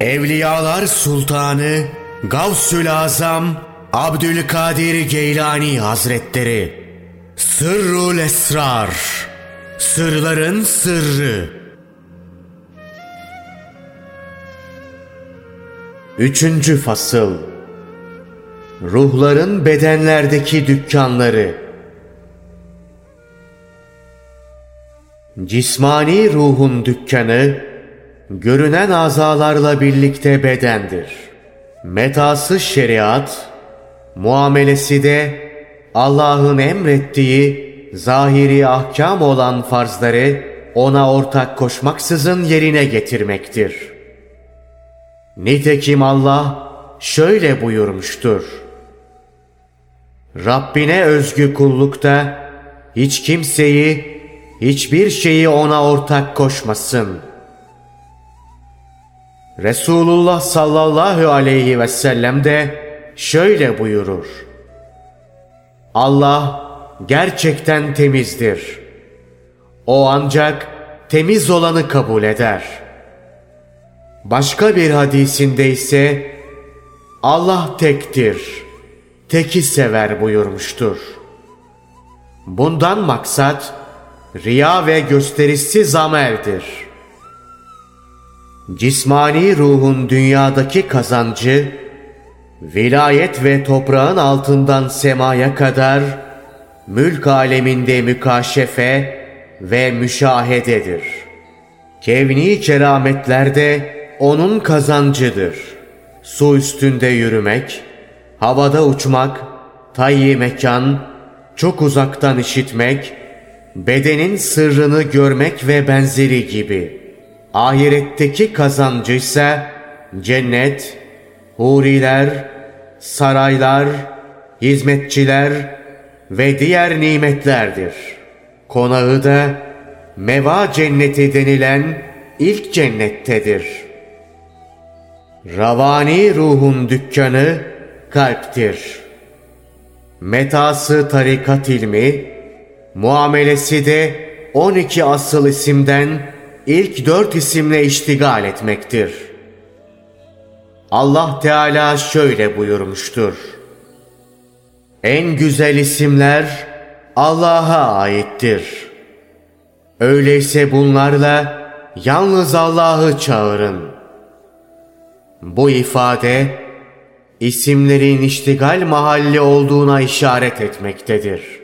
Evliyalar Sultanı Gavsül Azam Abdülkadir Geylani Hazretleri. Sırrul Esrar. Sırların Sırrı. Üçüncü Fasıl. Ruhların bedenlerdeki dükkanları. Cismani ruhun dükkanı görünen azalarla birlikte bedendir. Metası şeriat, muamelesi de Allah'ın emrettiği zahiri ahkam olan farzları ona ortak koşmaksızın yerine getirmektir. Nitekim Allah şöyle buyurmuştur. Rabbine özgü kullukta hiç kimseyi, hiçbir şeyi ona ortak koşmasın. Resulullah sallallahu aleyhi ve sellem de şöyle buyurur. Allah gerçekten temizdir. O ancak temiz olanı kabul eder. Başka bir hadisinde ise Allah tektir, teki sever buyurmuştur. Bundan maksat riya ve gösterişsiz ameldir. Cismani ruhun dünyadaki kazancı, vilayet ve toprağın altından semaya kadar mülk aleminde mükaşefe ve müşahededir. Kevni kerametler de onun kazancıdır. Su üstünde yürümek, havada uçmak, tayyi mekan, çok uzaktan işitmek, bedenin sırrını görmek ve benzeri gibi. Ahiretteki kazancı ise cennet, huriler, saraylar, hizmetçiler ve diğer nimetlerdir. Konağı da meva cenneti denilen ilk cennettedir. Ravani ruhun dükkanı kalptir. Metası tarikat ilmi, muamelesi de 12 asıl isimden ilk dört isimle iştigal etmektir. Allah Teala şöyle buyurmuştur. En güzel isimler Allah'a aittir. Öyleyse bunlarla yalnız Allah'ı çağırın. Bu ifade isimlerin iştigal mahalli olduğuna işaret etmektedir.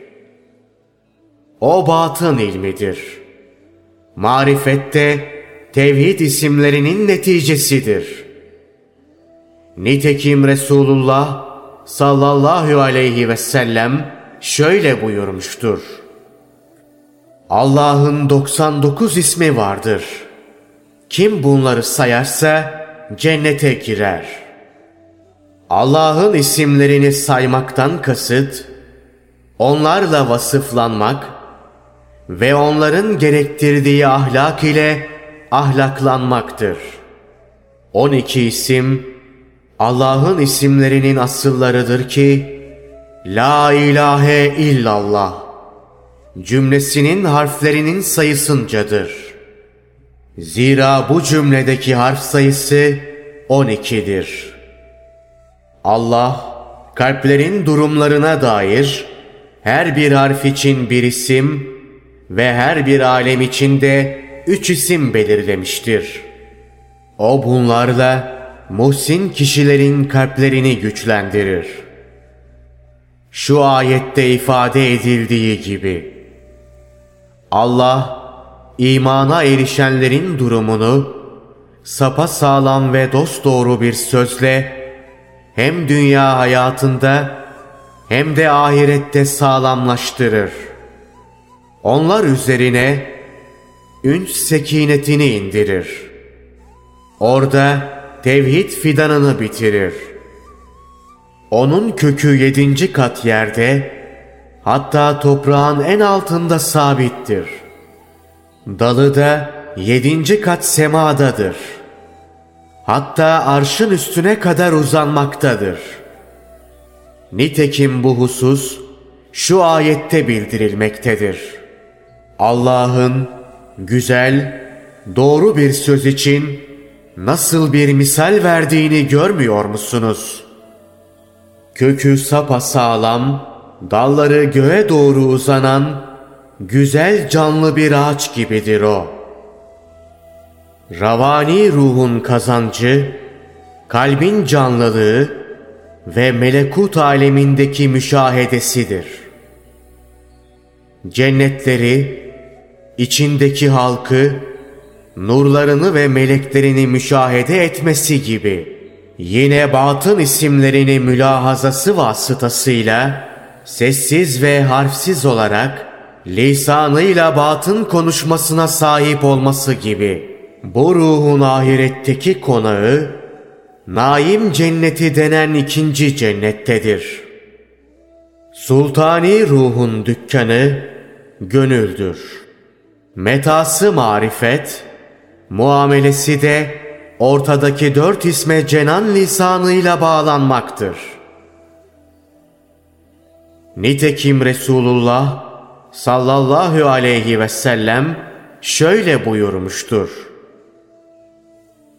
O batın ilmidir. Marifette tevhid isimlerinin neticesidir. Nitekim Resulullah sallallahu aleyhi ve sellem şöyle buyurmuştur. Allah'ın 99 ismi vardır. Kim bunları sayarsa cennete girer. Allah'ın isimlerini saymaktan kasıt, onlarla vasıflanmak ve onların gerektirdiği ahlak ile ahlaklanmaktır. 12 isim Allah'ın isimlerinin asıllarıdır ki La ilahe illallah cümlesinin harflerinin sayısıncadır. Zira bu cümledeki harf sayısı 12'dir. Allah kalplerin durumlarına dair her bir harf için bir isim ve her bir alem için de üç isim belirlemiştir. O bunlarla muhsin kişilerin kalplerini güçlendirir. Şu ayette ifade edildiği gibi Allah imana erişenlerin durumunu sapa sağlam ve dosdoğru bir sözle hem dünya hayatında hem de ahirette sağlamlaştırır. Onlar üzerine ünç sekinetini indirir. Orada tevhid fidanını bitirir. Onun kökü yedinci kat yerde, hatta toprağın en altında sabittir. Dalı da yedinci kat semadadır. Hatta arşın üstüne kadar uzanmaktadır. Nitekim bu husus şu ayette bildirilmektedir. Allah'ın güzel, doğru bir söz için nasıl bir misal verdiğini görmüyor musunuz? Kökü sapa sağlam, dalları göğe doğru uzanan güzel canlı bir ağaç gibidir o. Ravani ruhun kazancı, kalbin canlılığı ve melekut alemindeki müşahedesidir. Cennetleri, içindeki halkı, nurlarını ve meleklerini müşahede etmesi gibi yine batın isimlerini mülahazası vasıtasıyla sessiz ve harfsiz olarak lisanıyla batın konuşmasına sahip olması gibi bu ruhun ahiretteki konağı Naim cenneti denen ikinci cennettedir. Sultani ruhun dükkanı gönüldür. Metası marifet, muamelesi de ortadaki dört isme cenan lisanıyla bağlanmaktır. Nitekim Resulullah sallallahu aleyhi ve sellem şöyle buyurmuştur.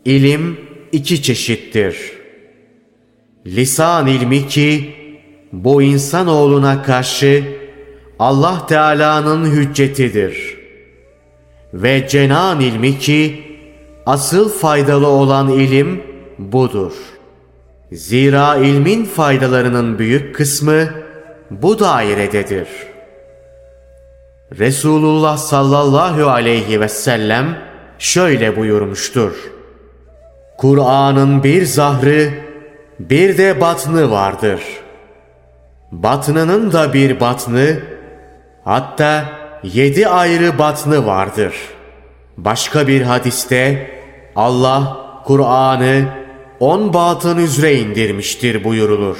İlim iki çeşittir. Lisan ilmi ki bu insanoğluna karşı Allah Teala'nın hüccetidir. Ve cenan ilmi ki asıl faydalı olan ilim budur. Zira ilmin faydalarının büyük kısmı bu dairededir. Resulullah sallallahu aleyhi ve sellem şöyle buyurmuştur. Kur'an'ın bir zahrı, bir de batnı vardır. Batnının da bir batnı, hatta yedi ayrı batnı vardır. Başka bir hadiste Allah Kur'an'ı on batın üzere indirmiştir buyurulur.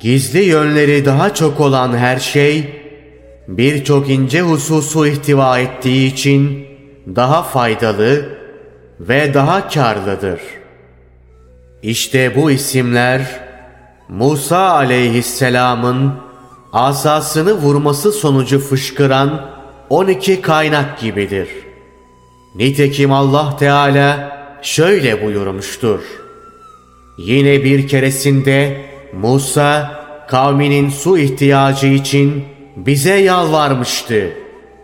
Gizli yönleri daha çok olan her şey, birçok ince hususu ihtiva ettiği için daha faydalı ve daha karlıdır. İşte bu isimler Musa aleyhisselamın asasını vurması sonucu fışkıran 12 kaynak gibidir. Nitekim Allah Teala şöyle buyurmuştur. Yine bir keresinde Musa kavminin su ihtiyacı için bize yalvarmıştı.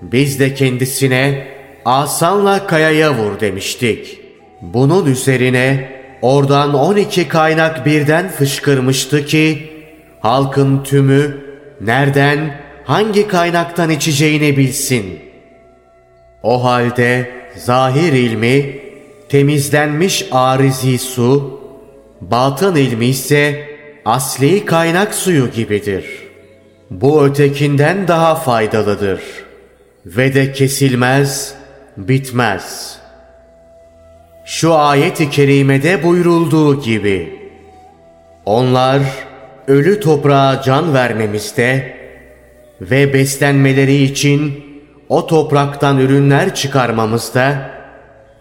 Biz de kendisine asanla kayaya vur demiştik. Bunun üzerine oradan 12 kaynak birden fışkırmıştı ki halkın tümü nereden hangi kaynaktan içeceğini bilsin. O halde zahir ilmi temizlenmiş arizi su, batın ilmi ise asli kaynak suyu gibidir. Bu ötekinden daha faydalıdır ve de kesilmez, bitmez. Şu ayet-i kerimede buyurulduğu gibi onlar ölü toprağa can vermemizde ve beslenmeleri için o topraktan ürünler çıkarmamızda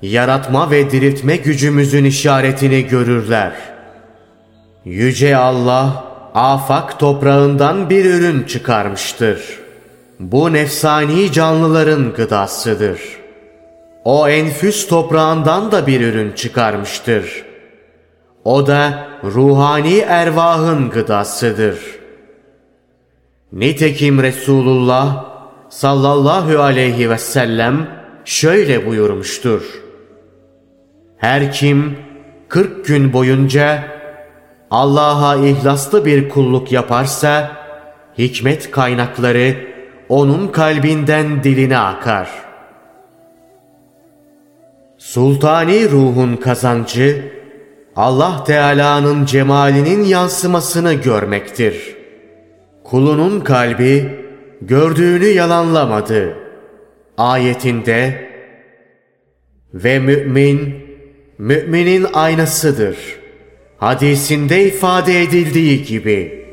yaratma ve diriltme gücümüzün işaretini görürler. Yüce Allah afak toprağından bir ürün çıkarmıştır. Bu nefsani canlıların gıdasıdır.'' O enfüs toprağından da bir ürün çıkarmıştır. O da ruhani ervahın gıdasıdır. Nitekim Resulullah sallallahu aleyhi ve sellem şöyle buyurmuştur. Her kim 40 gün boyunca Allah'a ihlaslı bir kulluk yaparsa hikmet kaynakları onun kalbinden diline akar.'' Sultani ruhun kazancı Allah Teala'nın cemalinin yansımasını görmektir. Kulunun kalbi gördüğünü yalanlamadı. Ayetinde ve mümin müminin aynasıdır. Hadisinde ifade edildiği gibi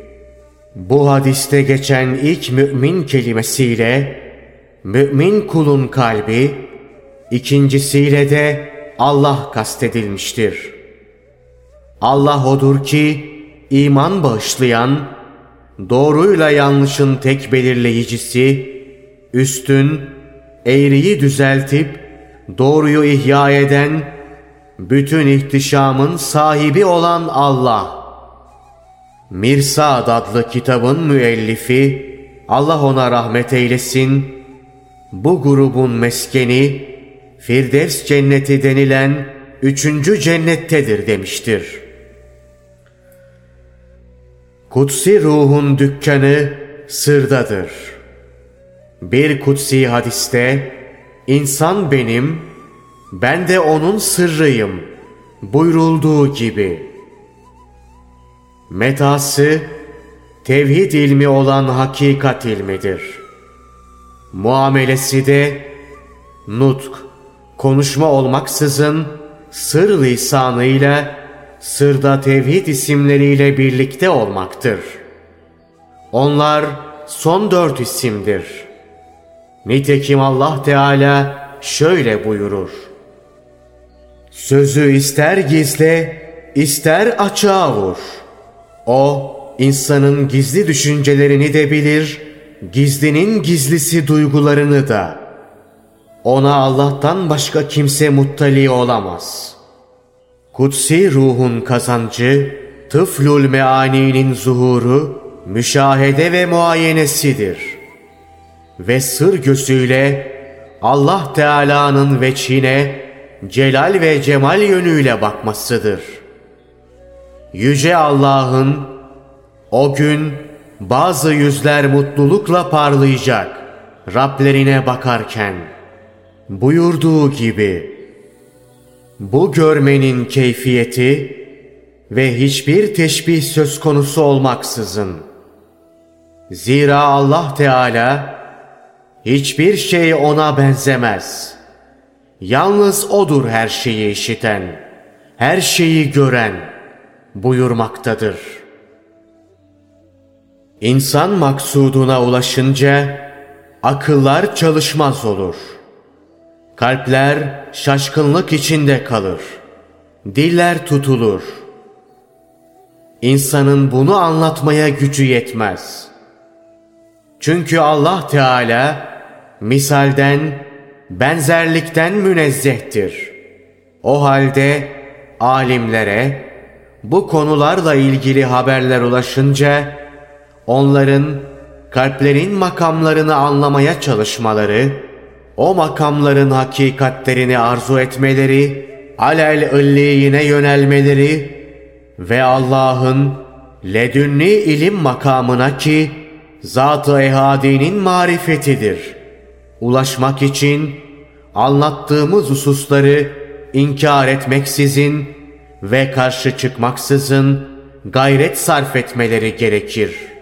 bu hadiste geçen ilk mümin kelimesiyle mümin kulun kalbi İkincisiyle de Allah kastedilmiştir. Allah odur ki iman bağışlayan, doğruyla yanlışın tek belirleyicisi, üstün, eğriyi düzeltip doğruyu ihya eden, bütün ihtişamın sahibi olan Allah. Mirsad adlı kitabın müellifi, Allah ona rahmet eylesin, bu grubun meskeni, Firdevs cenneti denilen üçüncü cennettedir demiştir. Kutsi ruhun dükkanı sırdadır. Bir kutsi hadiste, insan benim, ben de onun sırrıyım buyurulduğu gibi. Metası, tevhid ilmi olan hakikat ilmidir. Muamelesi de, nutk, konuşma olmaksızın, sır lisanıyla, sırda tevhid isimleriyle birlikte olmaktır. Onlar son dört isimdir. Nitekim Allah Teala şöyle buyurur. Sözü ister gizle, ister açığa vur. O, insanın gizli düşüncelerini de bilir, gizlinin gizlisi duygularını da. Ona Allah'tan başka kimse muttali olamaz. Kutsi ruhun kazancı, tıflul meaninin zuhuru, müşahede ve muayenesidir. Ve sır gözüyle Allah Teala'nın veçhine, celal ve cemal yönüyle bakmasıdır. Yüce Allah'ın o gün bazı yüzler mutlulukla parlayacak Rablerine bakarken buyurduğu gibi bu görmenin keyfiyeti ve hiçbir teşbih söz konusu olmaksızın zira Allah Teala hiçbir şey ona benzemez.'' Yalnız O'dur her şeyi işiten, her şeyi gören buyurmaktadır. İnsan maksuduna ulaşınca akıllar çalışmaz olur. Kalpler şaşkınlık içinde kalır. Diller tutulur. İnsanın bunu anlatmaya gücü yetmez. Çünkü Allah Teala misalden benzerlikten münezzehtir. O halde alimlere bu konularla ilgili haberler ulaşınca onların kalplerin makamlarını anlamaya çalışmaları, o makamların hakikatlerini arzu etmeleri, alel illiyine yönelmeleri ve Allah'ın ledünni ilim makamına ki zat-ı ehadinin marifetidir ulaşmak için anlattığımız hususları inkar etmeksizin ve karşı çıkmaksızın gayret sarf etmeleri gerekir.''